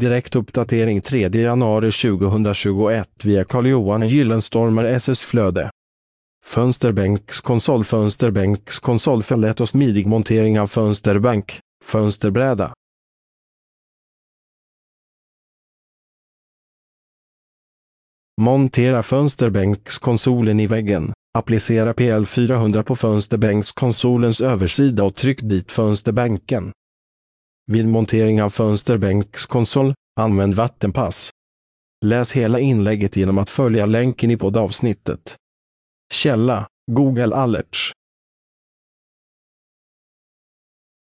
Direkt uppdatering 3 januari 2021 via Carl-Johan Gyllenstormer SS-flöde. Fönsterbänkskonsol Fönsterbänkskonsol för lätt och smidig montering av fönsterbänk, fönsterbräda. Montera fönsterbänkskonsolen i väggen. Applicera PL400 på fönsterbänkskonsolens översida och tryck dit fönsterbänken. Vid montering av fönsterbänkskonsol, använd vattenpass. Läs hela inlägget genom att följa länken i poddavsnittet. Källa Google Alerts